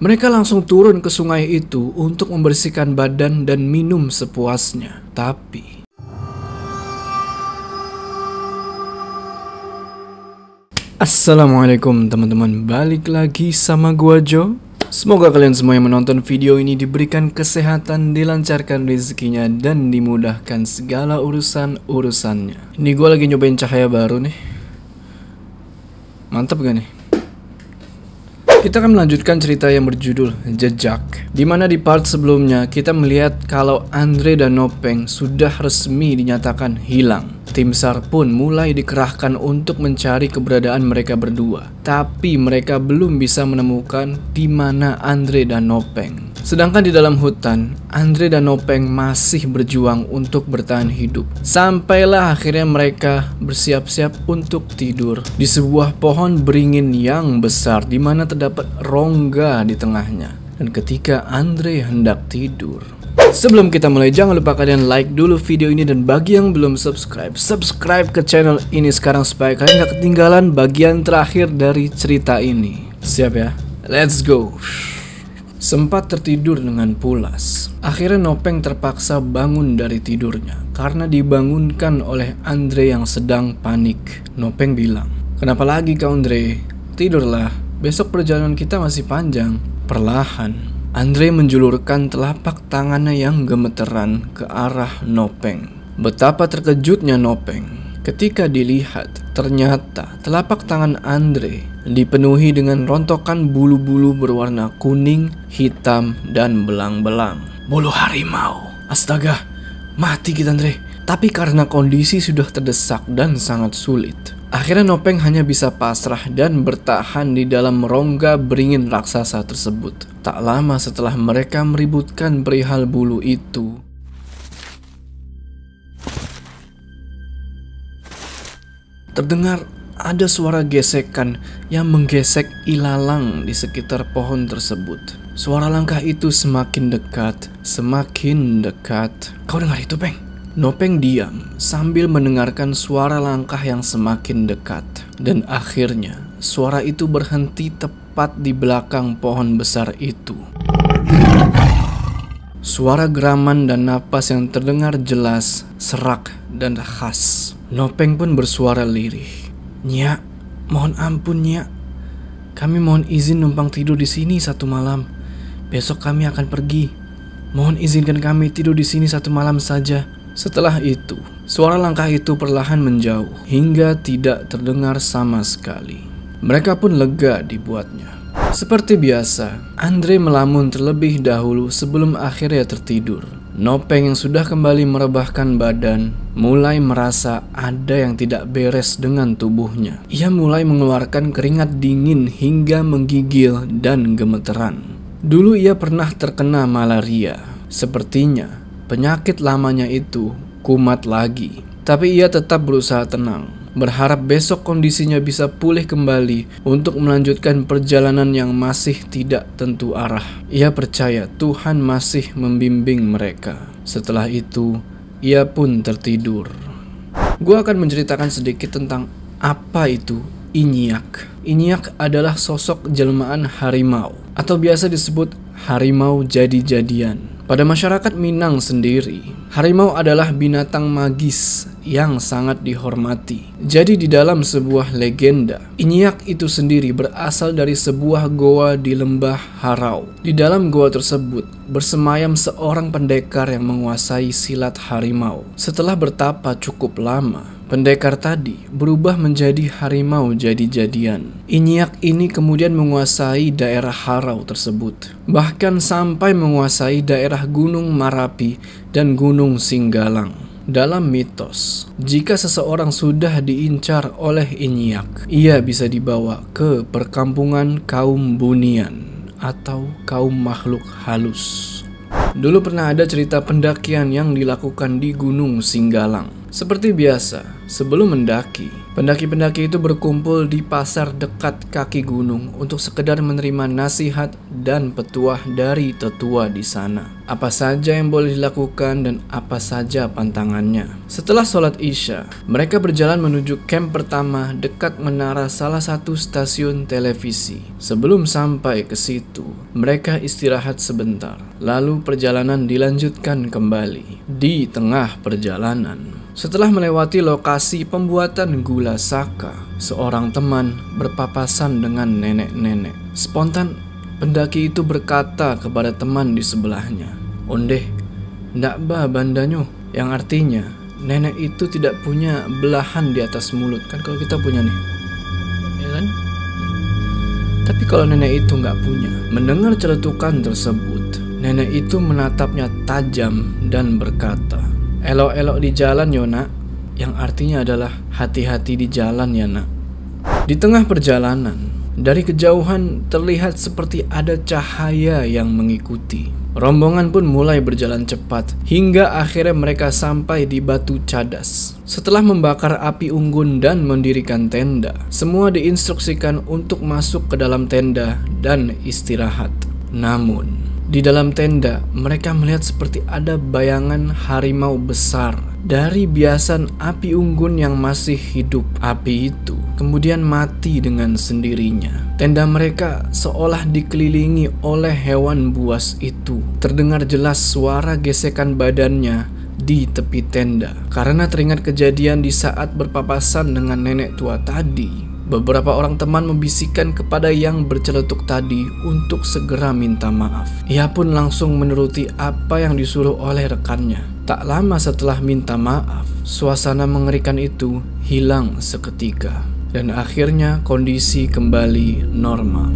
Mereka langsung turun ke sungai itu untuk membersihkan badan dan minum sepuasnya. Tapi Assalamualaikum teman-teman, balik lagi sama gua Jo. Semoga kalian semua yang menonton video ini diberikan kesehatan, dilancarkan rezekinya, dan dimudahkan segala urusan-urusannya. Ini gua lagi nyobain cahaya baru nih. Mantap gak nih? Kita akan melanjutkan cerita yang berjudul Jejak di mana di part sebelumnya kita melihat kalau Andre dan Nopeng sudah resmi dinyatakan hilang. Tim SAR pun mulai dikerahkan untuk mencari keberadaan mereka berdua. Tapi mereka belum bisa menemukan di mana Andre dan Nopeng Sedangkan di dalam hutan, Andre dan Nopeng masih berjuang untuk bertahan hidup. Sampailah akhirnya mereka bersiap-siap untuk tidur di sebuah pohon beringin yang besar di mana terdapat rongga di tengahnya. Dan ketika Andre hendak tidur, Sebelum kita mulai, jangan lupa kalian like dulu video ini dan bagi yang belum subscribe, subscribe ke channel ini sekarang supaya kalian gak ketinggalan bagian terakhir dari cerita ini. Siap ya? Let's go! Sempat tertidur dengan pulas. Akhirnya Nopeng terpaksa bangun dari tidurnya karena dibangunkan oleh Andre yang sedang panik. Nopeng bilang, "Kenapa lagi kau Andre? Tidurlah. Besok perjalanan kita masih panjang." Perlahan, Andre menjulurkan telapak tangannya yang gemeteran ke arah Nopeng. Betapa terkejutnya Nopeng ketika dilihat ternyata telapak tangan Andre dipenuhi dengan rontokan bulu-bulu berwarna kuning, hitam, dan belang-belang. Bulu harimau. Astaga, mati kita Andre. Tapi karena kondisi sudah terdesak dan sangat sulit, akhirnya Nopeng hanya bisa pasrah dan bertahan di dalam rongga beringin raksasa tersebut. Tak lama setelah mereka meributkan perihal bulu itu, terdengar ada suara gesekan yang menggesek ilalang di sekitar pohon tersebut. Suara langkah itu semakin dekat, semakin dekat. Kau dengar itu, Peng? Nopeng diam sambil mendengarkan suara langkah yang semakin dekat. Dan akhirnya, suara itu berhenti tepat di belakang pohon besar itu. Suara geraman dan napas yang terdengar jelas, serak, dan khas. Nopeng pun bersuara lirih. Nya, mohon ampun Nya. Kami mohon izin numpang tidur di sini satu malam. Besok kami akan pergi. Mohon izinkan kami tidur di sini satu malam saja. Setelah itu, suara langkah itu perlahan menjauh hingga tidak terdengar sama sekali. Mereka pun lega dibuatnya. Seperti biasa, Andre melamun terlebih dahulu sebelum akhirnya tertidur. Nopeng yang sudah kembali merebahkan badan mulai merasa ada yang tidak beres dengan tubuhnya. Ia mulai mengeluarkan keringat dingin hingga menggigil dan gemeteran. Dulu ia pernah terkena malaria. Sepertinya penyakit lamanya itu kumat lagi. Tapi ia tetap berusaha tenang berharap besok kondisinya bisa pulih kembali untuk melanjutkan perjalanan yang masih tidak tentu arah. Ia percaya Tuhan masih membimbing mereka. Setelah itu, ia pun tertidur. Gua akan menceritakan sedikit tentang apa itu Inyak. Inyak adalah sosok jelmaan harimau atau biasa disebut harimau jadi-jadian. Pada masyarakat Minang sendiri, harimau adalah binatang magis yang sangat dihormati. Jadi di dalam sebuah legenda, Inyak itu sendiri berasal dari sebuah goa di lembah Harau. Di dalam goa tersebut bersemayam seorang pendekar yang menguasai silat harimau. Setelah bertapa cukup lama, Pendekar tadi berubah menjadi harimau jadi-jadian. Inyak ini kemudian menguasai daerah Harau tersebut, bahkan sampai menguasai daerah Gunung Marapi dan Gunung Singgalang. Dalam mitos, jika seseorang sudah diincar oleh Inyak, ia bisa dibawa ke perkampungan kaum bunian atau kaum makhluk halus. Dulu pernah ada cerita pendakian yang dilakukan di Gunung Singgalang. Seperti biasa, sebelum mendaki, Pendaki-pendaki itu berkumpul di pasar dekat kaki gunung untuk sekedar menerima nasihat dan petuah dari tetua di sana. Apa saja yang boleh dilakukan dan apa saja pantangannya. Setelah sholat isya, mereka berjalan menuju camp pertama dekat menara salah satu stasiun televisi. Sebelum sampai ke situ, mereka istirahat sebentar. Lalu perjalanan dilanjutkan kembali. Di tengah perjalanan, setelah melewati lokasi pembuatan gula saka, seorang teman berpapasan dengan nenek-nenek. Spontan, pendaki itu berkata kepada teman di sebelahnya, Onde, ndak ba bandanyo, yang artinya nenek itu tidak punya belahan di atas mulut. Kan kalau kita punya nih, ya kan? Tapi kalau nenek itu nggak punya, mendengar celetukan tersebut, nenek itu menatapnya tajam dan berkata, Elok-elok di jalan Yona Yang artinya adalah hati-hati di jalan ya nak Di tengah perjalanan Dari kejauhan terlihat seperti ada cahaya yang mengikuti Rombongan pun mulai berjalan cepat hingga akhirnya mereka sampai di batu cadas. Setelah membakar api unggun dan mendirikan tenda, semua diinstruksikan untuk masuk ke dalam tenda dan istirahat. Namun, di dalam tenda, mereka melihat seperti ada bayangan harimau besar dari biasan api unggun yang masih hidup. Api itu kemudian mati dengan sendirinya. Tenda mereka seolah dikelilingi oleh hewan buas itu. Terdengar jelas suara gesekan badannya di tepi tenda karena teringat kejadian di saat berpapasan dengan nenek tua tadi. Beberapa orang teman membisikkan kepada yang berceletuk tadi untuk segera minta maaf. Ia pun langsung menuruti apa yang disuruh oleh rekannya. Tak lama setelah minta maaf, suasana mengerikan itu hilang seketika. Dan akhirnya kondisi kembali normal.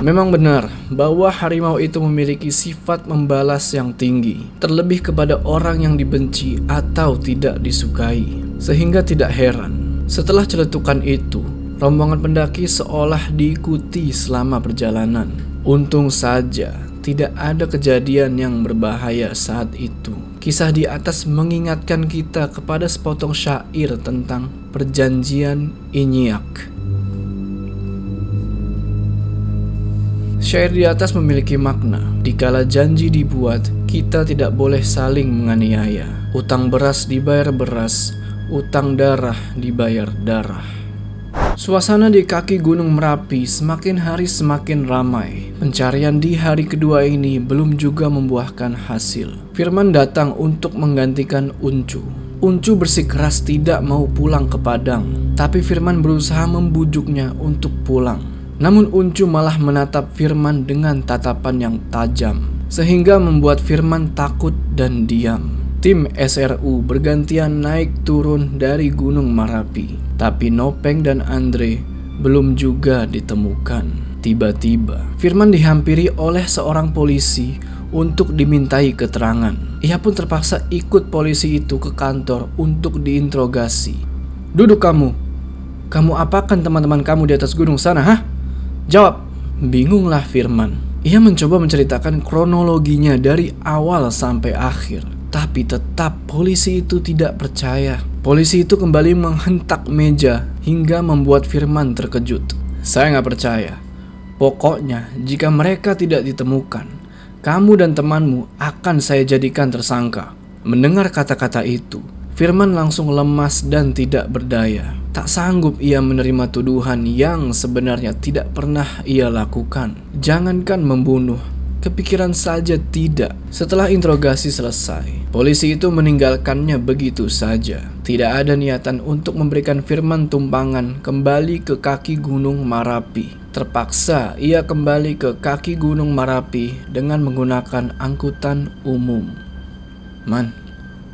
Memang benar bahwa harimau itu memiliki sifat membalas yang tinggi, terlebih kepada orang yang dibenci atau tidak disukai, sehingga tidak heran setelah celetukan itu Rombongan pendaki seolah diikuti selama perjalanan. Untung saja tidak ada kejadian yang berbahaya saat itu. Kisah di atas mengingatkan kita kepada sepotong syair tentang perjanjian Inyak. Syair di atas memiliki makna. Dikala janji dibuat, kita tidak boleh saling menganiaya. Utang beras dibayar beras, utang darah dibayar darah. Suasana di kaki Gunung Merapi semakin hari semakin ramai. Pencarian di hari kedua ini belum juga membuahkan hasil. Firman datang untuk menggantikan Uncu. Uncu bersikeras tidak mau pulang ke Padang, tapi Firman berusaha membujuknya untuk pulang. Namun Uncu malah menatap Firman dengan tatapan yang tajam, sehingga membuat Firman takut dan diam. Tim SRU bergantian naik turun dari Gunung Marapi tapi Nopeng dan Andre belum juga ditemukan. Tiba-tiba, Firman dihampiri oleh seorang polisi untuk dimintai keterangan. Ia pun terpaksa ikut polisi itu ke kantor untuk diinterogasi. Duduk kamu. Kamu apakan teman-teman kamu di atas gunung sana, hah? Jawab. Bingunglah Firman. Ia mencoba menceritakan kronologinya dari awal sampai akhir. Tapi tetap polisi itu tidak percaya. Polisi itu kembali menghentak meja hingga membuat Firman terkejut. Saya nggak percaya. Pokoknya, jika mereka tidak ditemukan, kamu dan temanmu akan saya jadikan tersangka. Mendengar kata-kata itu, Firman langsung lemas dan tidak berdaya. Tak sanggup ia menerima tuduhan yang sebenarnya tidak pernah ia lakukan. Jangankan membunuh, kepikiran saja tidak. Setelah interogasi selesai, polisi itu meninggalkannya begitu saja. Tidak ada niatan untuk memberikan firman tumpangan kembali ke kaki Gunung Marapi. Terpaksa ia kembali ke kaki Gunung Marapi dengan menggunakan angkutan umum. Man,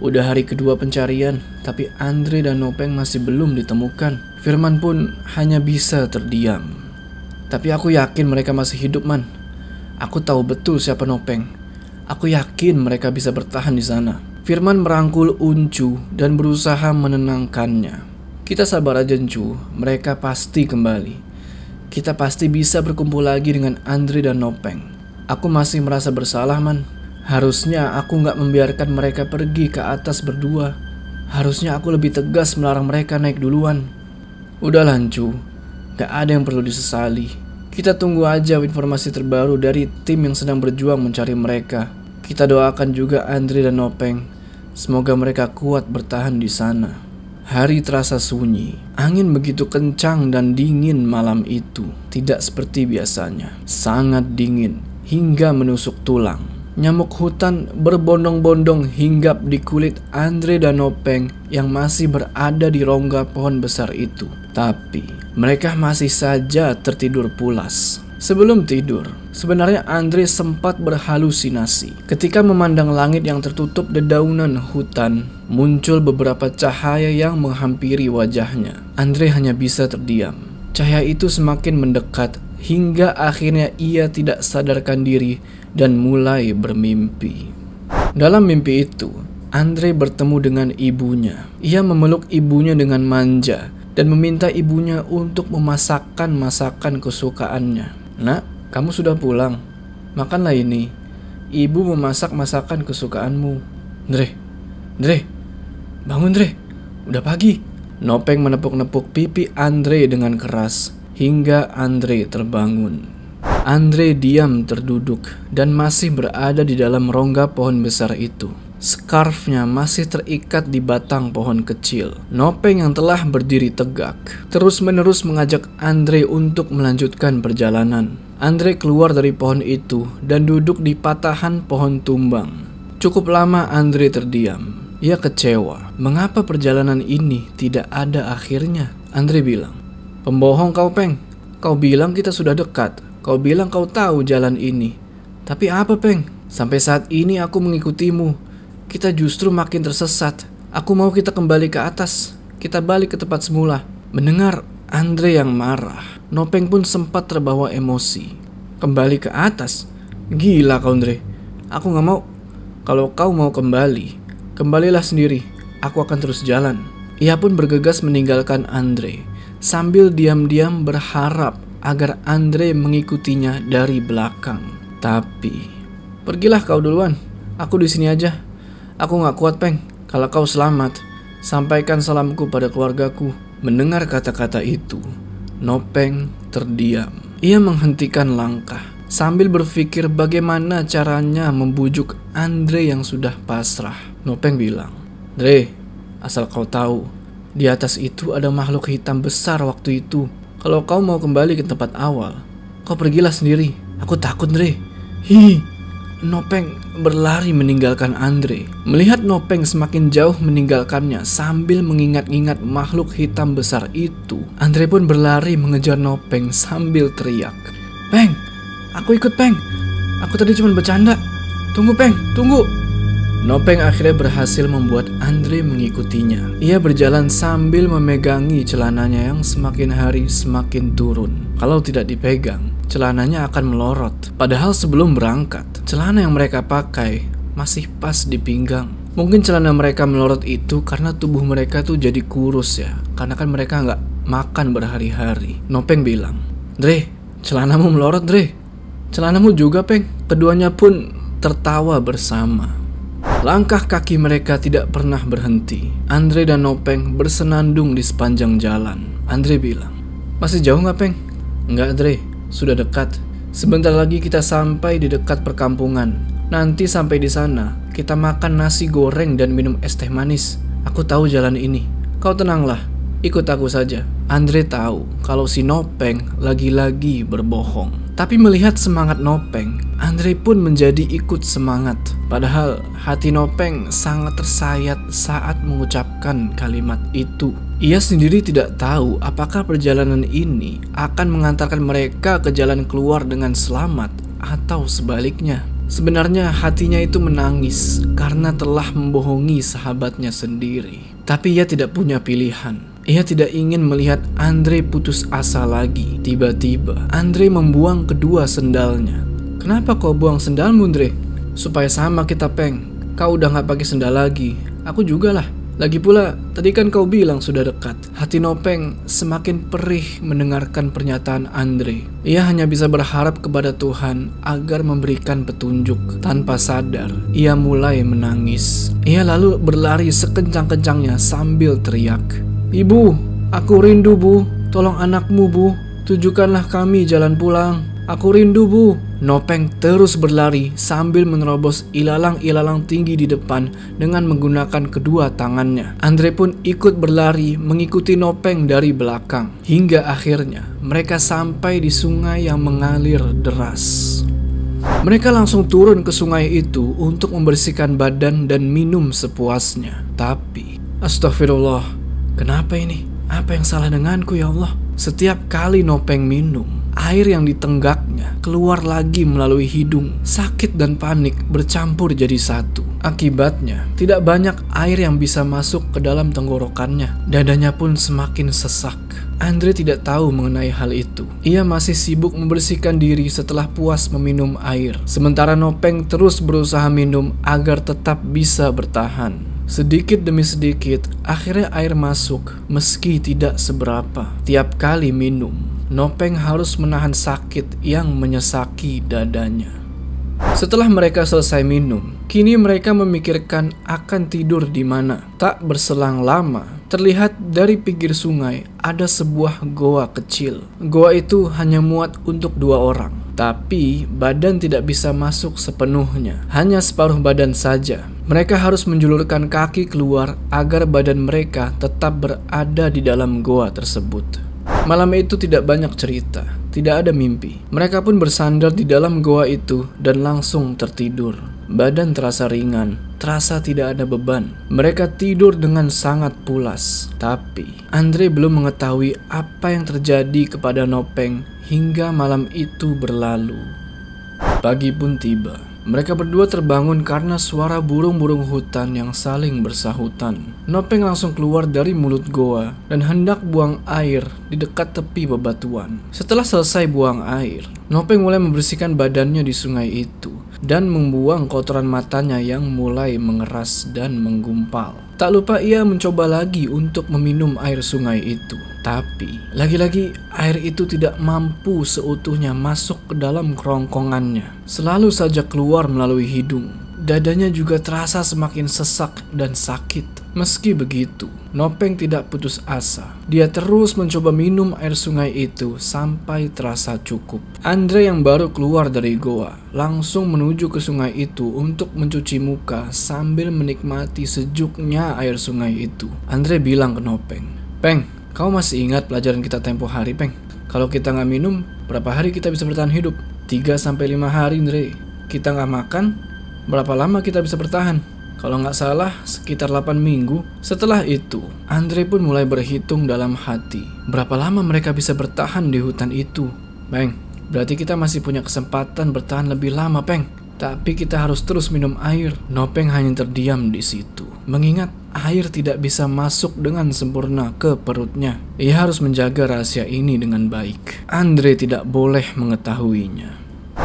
udah hari kedua pencarian, tapi Andre dan Nopeng masih belum ditemukan. Firman pun hanya bisa terdiam. Tapi aku yakin mereka masih hidup, man. Aku tahu betul siapa Nopeng. Aku yakin mereka bisa bertahan di sana. Firman merangkul Uncu dan berusaha menenangkannya. Kita sabar aja, Uncu. Mereka pasti kembali. Kita pasti bisa berkumpul lagi dengan Andri dan Nopeng. Aku masih merasa bersalah, Man. Harusnya aku nggak membiarkan mereka pergi ke atas berdua. Harusnya aku lebih tegas melarang mereka naik duluan. Udah lancu, gak ada yang perlu disesali. Kita tunggu aja informasi terbaru dari tim yang sedang berjuang mencari mereka. Kita doakan juga Andre dan Nopeng. Semoga mereka kuat bertahan di sana. Hari terasa sunyi. Angin begitu kencang dan dingin malam itu. Tidak seperti biasanya. Sangat dingin hingga menusuk tulang. Nyamuk hutan berbondong-bondong hinggap di kulit Andre dan Nopeng yang masih berada di rongga pohon besar itu. Tapi mereka masih saja tertidur pulas. Sebelum tidur, sebenarnya Andre sempat berhalusinasi. Ketika memandang langit yang tertutup dedaunan hutan, muncul beberapa cahaya yang menghampiri wajahnya. Andre hanya bisa terdiam. Cahaya itu semakin mendekat hingga akhirnya ia tidak sadarkan diri dan mulai bermimpi. Dalam mimpi itu, Andre bertemu dengan ibunya. Ia memeluk ibunya dengan manja dan meminta ibunya untuk memasakkan masakan kesukaannya. Nak, kamu sudah pulang. Makanlah ini. Ibu memasak masakan kesukaanmu. Dre, Dre, bangun Dre. Udah pagi. Nopeng menepuk-nepuk pipi Andre dengan keras hingga Andre terbangun. Andre diam terduduk dan masih berada di dalam rongga pohon besar itu. Scarfnya masih terikat di batang pohon kecil. Nopeng yang telah berdiri tegak terus-menerus mengajak Andre untuk melanjutkan perjalanan. Andre keluar dari pohon itu dan duduk di patahan pohon tumbang. Cukup lama Andre terdiam. Ia kecewa. Mengapa perjalanan ini tidak ada akhirnya? Andre bilang, Pembohong kau, Peng. Kau bilang kita sudah dekat. Kau bilang kau tahu jalan ini. Tapi apa, Peng? Sampai saat ini aku mengikutimu kita justru makin tersesat. Aku mau kita kembali ke atas. Kita balik ke tempat semula. Mendengar Andre yang marah, Nopeng pun sempat terbawa emosi. Kembali ke atas? Gila kau Andre. Aku gak mau. Kalau kau mau kembali, kembalilah sendiri. Aku akan terus jalan. Ia pun bergegas meninggalkan Andre sambil diam-diam berharap agar Andre mengikutinya dari belakang. Tapi, pergilah kau duluan. Aku di sini aja. Aku gak kuat, Peng. Kalau kau selamat, sampaikan salamku pada keluargaku. Mendengar kata-kata itu, Nopeng terdiam. Ia menghentikan langkah sambil berpikir bagaimana caranya membujuk Andre yang sudah pasrah. Nopeng bilang, Dre, asal kau tahu, di atas itu ada makhluk hitam besar waktu itu. Kalau kau mau kembali ke tempat awal, kau pergilah sendiri. Aku takut, Dre. Hi, Nopeng berlari meninggalkan Andre. Melihat Nopeng semakin jauh meninggalkannya sambil mengingat-ingat makhluk hitam besar itu, Andre pun berlari mengejar Nopeng sambil teriak. Peng, aku ikut Peng. Aku tadi cuma bercanda. Tunggu Peng, tunggu. Nopeng akhirnya berhasil membuat Andre mengikutinya. Ia berjalan sambil memegangi celananya yang semakin hari semakin turun. Kalau tidak dipegang, celananya akan melorot. Padahal sebelum berangkat, celana yang mereka pakai masih pas di pinggang. Mungkin celana mereka melorot itu karena tubuh mereka tuh jadi kurus ya. Karena kan mereka nggak makan berhari-hari. Nopeng bilang, Dre, celanamu melorot Dre. Celanamu juga Peng. Keduanya pun tertawa bersama. Langkah kaki mereka tidak pernah berhenti. Andre dan Nopeng bersenandung di sepanjang jalan. Andre bilang, masih jauh nggak Peng? Nggak Dre, sudah dekat. Sebentar lagi kita sampai di dekat perkampungan. Nanti sampai di sana, kita makan nasi goreng dan minum es teh manis. Aku tahu jalan ini. Kau tenanglah, ikut aku saja. Andre tahu kalau si Nopeng lagi-lagi berbohong. Tapi melihat semangat Nopeng, Andre pun menjadi ikut semangat. Padahal hati Nopeng sangat tersayat saat mengucapkan kalimat itu. Ia sendiri tidak tahu apakah perjalanan ini akan mengantarkan mereka ke jalan keluar dengan selamat atau sebaliknya. Sebenarnya hatinya itu menangis karena telah membohongi sahabatnya sendiri. Tapi ia tidak punya pilihan. Ia tidak ingin melihat Andre putus asa lagi. Tiba-tiba, Andre membuang kedua sendalnya. Kenapa kau buang sendalmu, Andre? Supaya sama kita, Peng. Kau udah gak pakai sendal lagi. Aku juga lah. Lagi pula, tadi kan kau bilang sudah dekat. Hati Nopeng semakin perih mendengarkan pernyataan Andre. Ia hanya bisa berharap kepada Tuhan agar memberikan petunjuk. Tanpa sadar, ia mulai menangis. Ia lalu berlari sekencang-kencangnya sambil teriak. Ibu, Aku rindu bu, tolong anakmu bu, tujukanlah kami jalan pulang. Aku rindu bu. Nopeng terus berlari sambil menerobos ilalang-ilalang tinggi di depan dengan menggunakan kedua tangannya. Andre pun ikut berlari mengikuti Nopeng dari belakang. Hingga akhirnya mereka sampai di sungai yang mengalir deras. Mereka langsung turun ke sungai itu untuk membersihkan badan dan minum sepuasnya. Tapi, astagfirullah, kenapa ini? Apa yang salah denganku ya Allah? Setiap kali Nopeng minum, Air yang ditenggaknya keluar lagi melalui hidung. Sakit dan panik bercampur jadi satu. Akibatnya, tidak banyak air yang bisa masuk ke dalam tenggorokannya. Dadanya pun semakin sesak. Andre tidak tahu mengenai hal itu. Ia masih sibuk membersihkan diri setelah puas meminum air. Sementara Nopeng terus berusaha minum agar tetap bisa bertahan. Sedikit demi sedikit, akhirnya air masuk meski tidak seberapa. Tiap kali minum, Nopeng harus menahan sakit yang menyesaki dadanya. Setelah mereka selesai minum, kini mereka memikirkan akan tidur di mana. Tak berselang lama, terlihat dari pinggir sungai ada sebuah goa kecil. Goa itu hanya muat untuk dua orang, tapi badan tidak bisa masuk sepenuhnya, hanya separuh badan saja. Mereka harus menjulurkan kaki keluar agar badan mereka tetap berada di dalam goa tersebut. Malam itu tidak banyak cerita, tidak ada mimpi. Mereka pun bersandar di dalam goa itu dan langsung tertidur. Badan terasa ringan, terasa tidak ada beban. Mereka tidur dengan sangat pulas. Tapi, Andre belum mengetahui apa yang terjadi kepada Nopeng hingga malam itu berlalu. Pagi pun tiba. Mereka berdua terbangun karena suara burung-burung hutan yang saling bersahutan. Nopeng langsung keluar dari mulut goa dan hendak buang air di dekat tepi bebatuan. Setelah selesai buang air, Nopeng mulai membersihkan badannya di sungai itu dan membuang kotoran matanya yang mulai mengeras dan menggumpal. Tak lupa ia mencoba lagi untuk meminum air sungai itu. Tapi, lagi-lagi air itu tidak mampu seutuhnya masuk ke dalam kerongkongannya. Selalu saja keluar melalui hidung. Dadanya juga terasa semakin sesak dan sakit. Meski begitu, Nopeng tidak putus asa. Dia terus mencoba minum air sungai itu sampai terasa cukup. Andre yang baru keluar dari goa langsung menuju ke sungai itu untuk mencuci muka sambil menikmati sejuknya air sungai itu. Andre bilang ke Nopeng, "Peng, Kau masih ingat pelajaran kita tempo hari, Peng? Kalau kita nggak minum, berapa hari kita bisa bertahan hidup? 3 sampai 5 hari, Andre. Kita nggak makan, berapa lama kita bisa bertahan? Kalau nggak salah, sekitar 8 minggu. Setelah itu, Andre pun mulai berhitung dalam hati. Berapa lama mereka bisa bertahan di hutan itu? Peng, berarti kita masih punya kesempatan bertahan lebih lama, Peng. Tapi kita harus terus minum air. Nopeng hanya terdiam di situ. Mengingat air tidak bisa masuk dengan sempurna ke perutnya. Ia harus menjaga rahasia ini dengan baik. Andre tidak boleh mengetahuinya.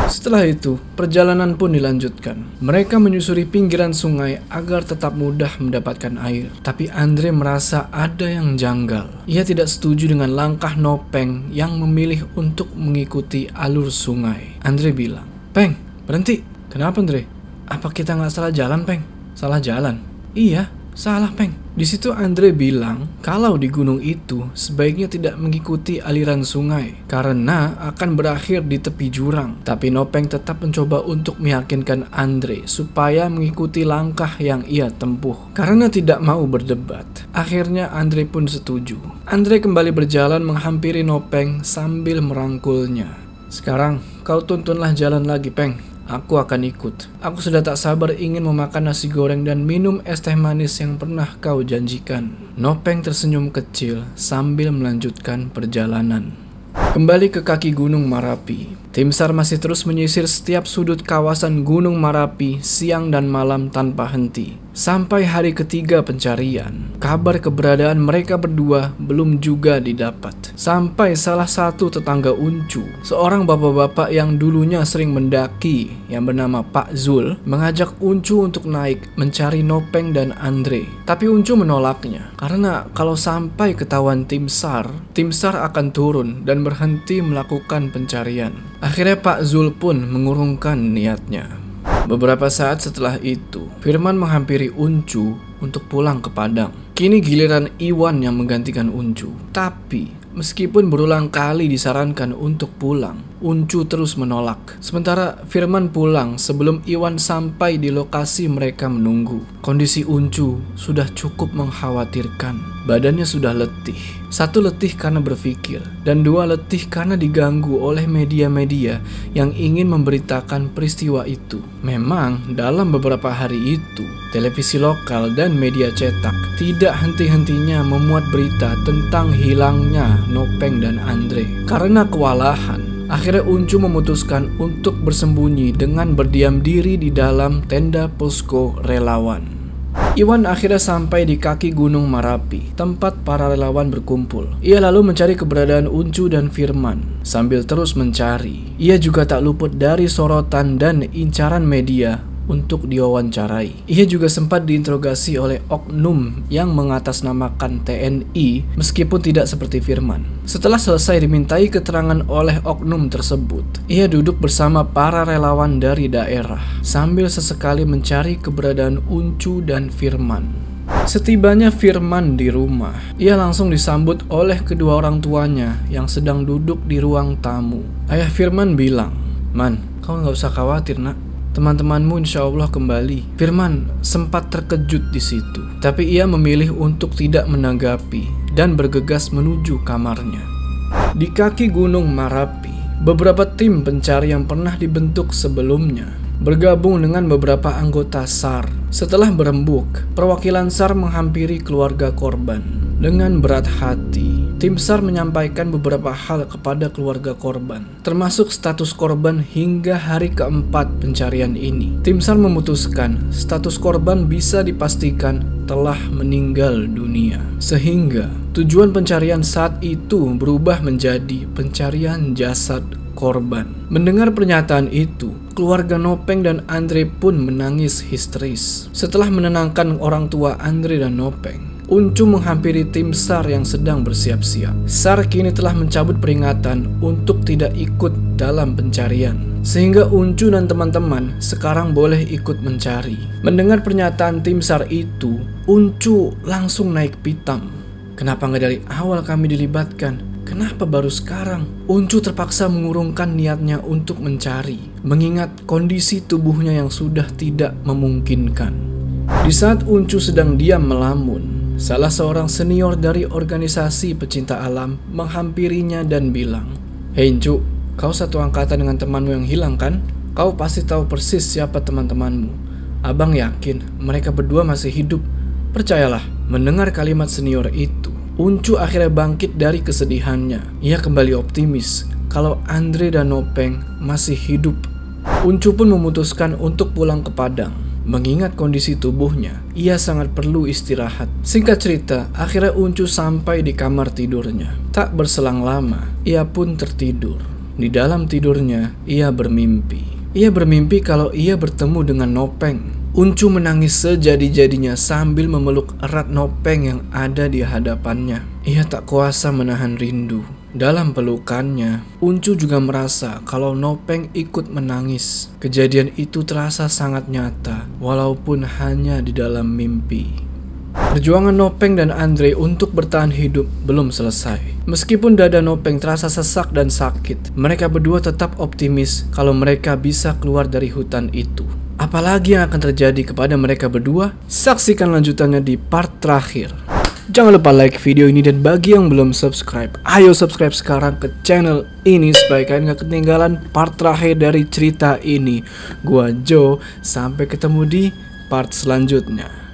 Setelah itu, perjalanan pun dilanjutkan. Mereka menyusuri pinggiran sungai agar tetap mudah mendapatkan air. Tapi Andre merasa ada yang janggal. Ia tidak setuju dengan langkah Nopeng yang memilih untuk mengikuti alur sungai. Andre bilang, Peng, berhenti. Kenapa Andre? Apa kita nggak salah jalan, Peng? Salah jalan? Iya, Salah, Peng. Di situ Andre bilang kalau di gunung itu sebaiknya tidak mengikuti aliran sungai karena akan berakhir di tepi jurang. Tapi Nopeng tetap mencoba untuk meyakinkan Andre supaya mengikuti langkah yang ia tempuh. Karena tidak mau berdebat, akhirnya Andre pun setuju. Andre kembali berjalan menghampiri Nopeng sambil merangkulnya. Sekarang kau tuntunlah jalan lagi, Peng. Aku akan ikut. Aku sudah tak sabar ingin memakan nasi goreng dan minum es teh manis yang pernah kau janjikan. Nopeng tersenyum kecil sambil melanjutkan perjalanan. Kembali ke kaki Gunung Marapi. Tim SAR masih terus menyisir setiap sudut kawasan Gunung Marapi siang dan malam tanpa henti. Sampai hari ketiga pencarian, kabar keberadaan mereka berdua belum juga didapat. Sampai salah satu tetangga Uncu, seorang bapak-bapak yang dulunya sering mendaki yang bernama Pak Zul, mengajak Uncu untuk naik mencari Nopeng dan Andre. Tapi Uncu menolaknya, karena kalau sampai ketahuan tim SAR, tim SAR akan turun dan berhenti melakukan pencarian. Akhirnya Pak Zul pun mengurungkan niatnya. Beberapa saat setelah itu, Firman menghampiri Uncu untuk pulang ke Padang. Kini giliran Iwan yang menggantikan Uncu. Tapi Meskipun berulang kali disarankan untuk pulang, Uncu terus menolak. Sementara Firman pulang sebelum Iwan sampai di lokasi mereka menunggu. Kondisi Uncu sudah cukup mengkhawatirkan. Badannya sudah letih. Satu letih karena berpikir, dan dua letih karena diganggu oleh media-media yang ingin memberitakan peristiwa itu. Memang, dalam beberapa hari itu, televisi lokal dan media cetak tidak henti-hentinya memuat berita tentang hilangnya Nopeng dan Andre. Karena kewalahan, akhirnya Uncu memutuskan untuk bersembunyi dengan berdiam diri di dalam tenda posko relawan. Iwan akhirnya sampai di kaki Gunung Marapi, tempat para relawan berkumpul. Ia lalu mencari keberadaan Uncu dan Firman. Sambil terus mencari, ia juga tak luput dari sorotan dan incaran media untuk diwawancarai. Ia juga sempat diinterogasi oleh oknum yang mengatasnamakan TNI meskipun tidak seperti Firman. Setelah selesai dimintai keterangan oleh oknum tersebut, ia duduk bersama para relawan dari daerah sambil sesekali mencari keberadaan Uncu dan Firman. Setibanya Firman di rumah, ia langsung disambut oleh kedua orang tuanya yang sedang duduk di ruang tamu. Ayah Firman bilang, Man, kau nggak usah khawatir nak, teman-temanmu insya Allah kembali. Firman sempat terkejut di situ, tapi ia memilih untuk tidak menanggapi dan bergegas menuju kamarnya. Di kaki Gunung Marapi, beberapa tim pencari yang pernah dibentuk sebelumnya bergabung dengan beberapa anggota SAR. Setelah berembuk, perwakilan SAR menghampiri keluarga korban. Dengan berat hati, Tim SAR menyampaikan beberapa hal kepada keluarga korban, termasuk status korban hingga hari keempat pencarian ini. Tim SAR memutuskan status korban bisa dipastikan telah meninggal dunia, sehingga tujuan pencarian saat itu berubah menjadi pencarian jasad korban. Mendengar pernyataan itu, keluarga Nopeng dan Andre pun menangis histeris. Setelah menenangkan orang tua Andre dan Nopeng, Uncu menghampiri tim SAR yang sedang bersiap-siap. SAR kini telah mencabut peringatan untuk tidak ikut dalam pencarian. Sehingga Uncu dan teman-teman sekarang boleh ikut mencari. Mendengar pernyataan tim SAR itu, Uncu langsung naik pitam. Kenapa nggak dari awal kami dilibatkan? Kenapa baru sekarang? Uncu terpaksa mengurungkan niatnya untuk mencari, mengingat kondisi tubuhnya yang sudah tidak memungkinkan. Di saat Uncu sedang diam melamun, Salah seorang senior dari organisasi pecinta alam menghampirinya dan bilang, Hei kau satu angkatan dengan temanmu yang hilang kan? Kau pasti tahu persis siapa teman-temanmu. Abang yakin mereka berdua masih hidup. Percayalah, mendengar kalimat senior itu, Uncu akhirnya bangkit dari kesedihannya. Ia kembali optimis kalau Andre dan Nopeng masih hidup. Uncu pun memutuskan untuk pulang ke Padang. Mengingat kondisi tubuhnya, ia sangat perlu istirahat. Singkat cerita, akhirnya Uncu sampai di kamar tidurnya. Tak berselang lama, ia pun tertidur. Di dalam tidurnya, ia bermimpi. Ia bermimpi kalau ia bertemu dengan Nopeng. Uncu menangis sejadi-jadinya sambil memeluk erat Nopeng yang ada di hadapannya. Ia tak kuasa menahan rindu. Dalam pelukannya, Uncu juga merasa kalau Nopeng ikut menangis. Kejadian itu terasa sangat nyata, walaupun hanya di dalam mimpi. Perjuangan Nopeng dan Andre untuk bertahan hidup belum selesai. Meskipun dada Nopeng terasa sesak dan sakit, mereka berdua tetap optimis kalau mereka bisa keluar dari hutan itu. Apalagi yang akan terjadi kepada mereka berdua? Saksikan lanjutannya di part terakhir. Jangan lupa like video ini dan bagi yang belum subscribe, ayo subscribe sekarang ke channel ini supaya kalian gak ketinggalan part terakhir dari cerita ini. Gua Joe, sampai ketemu di part selanjutnya.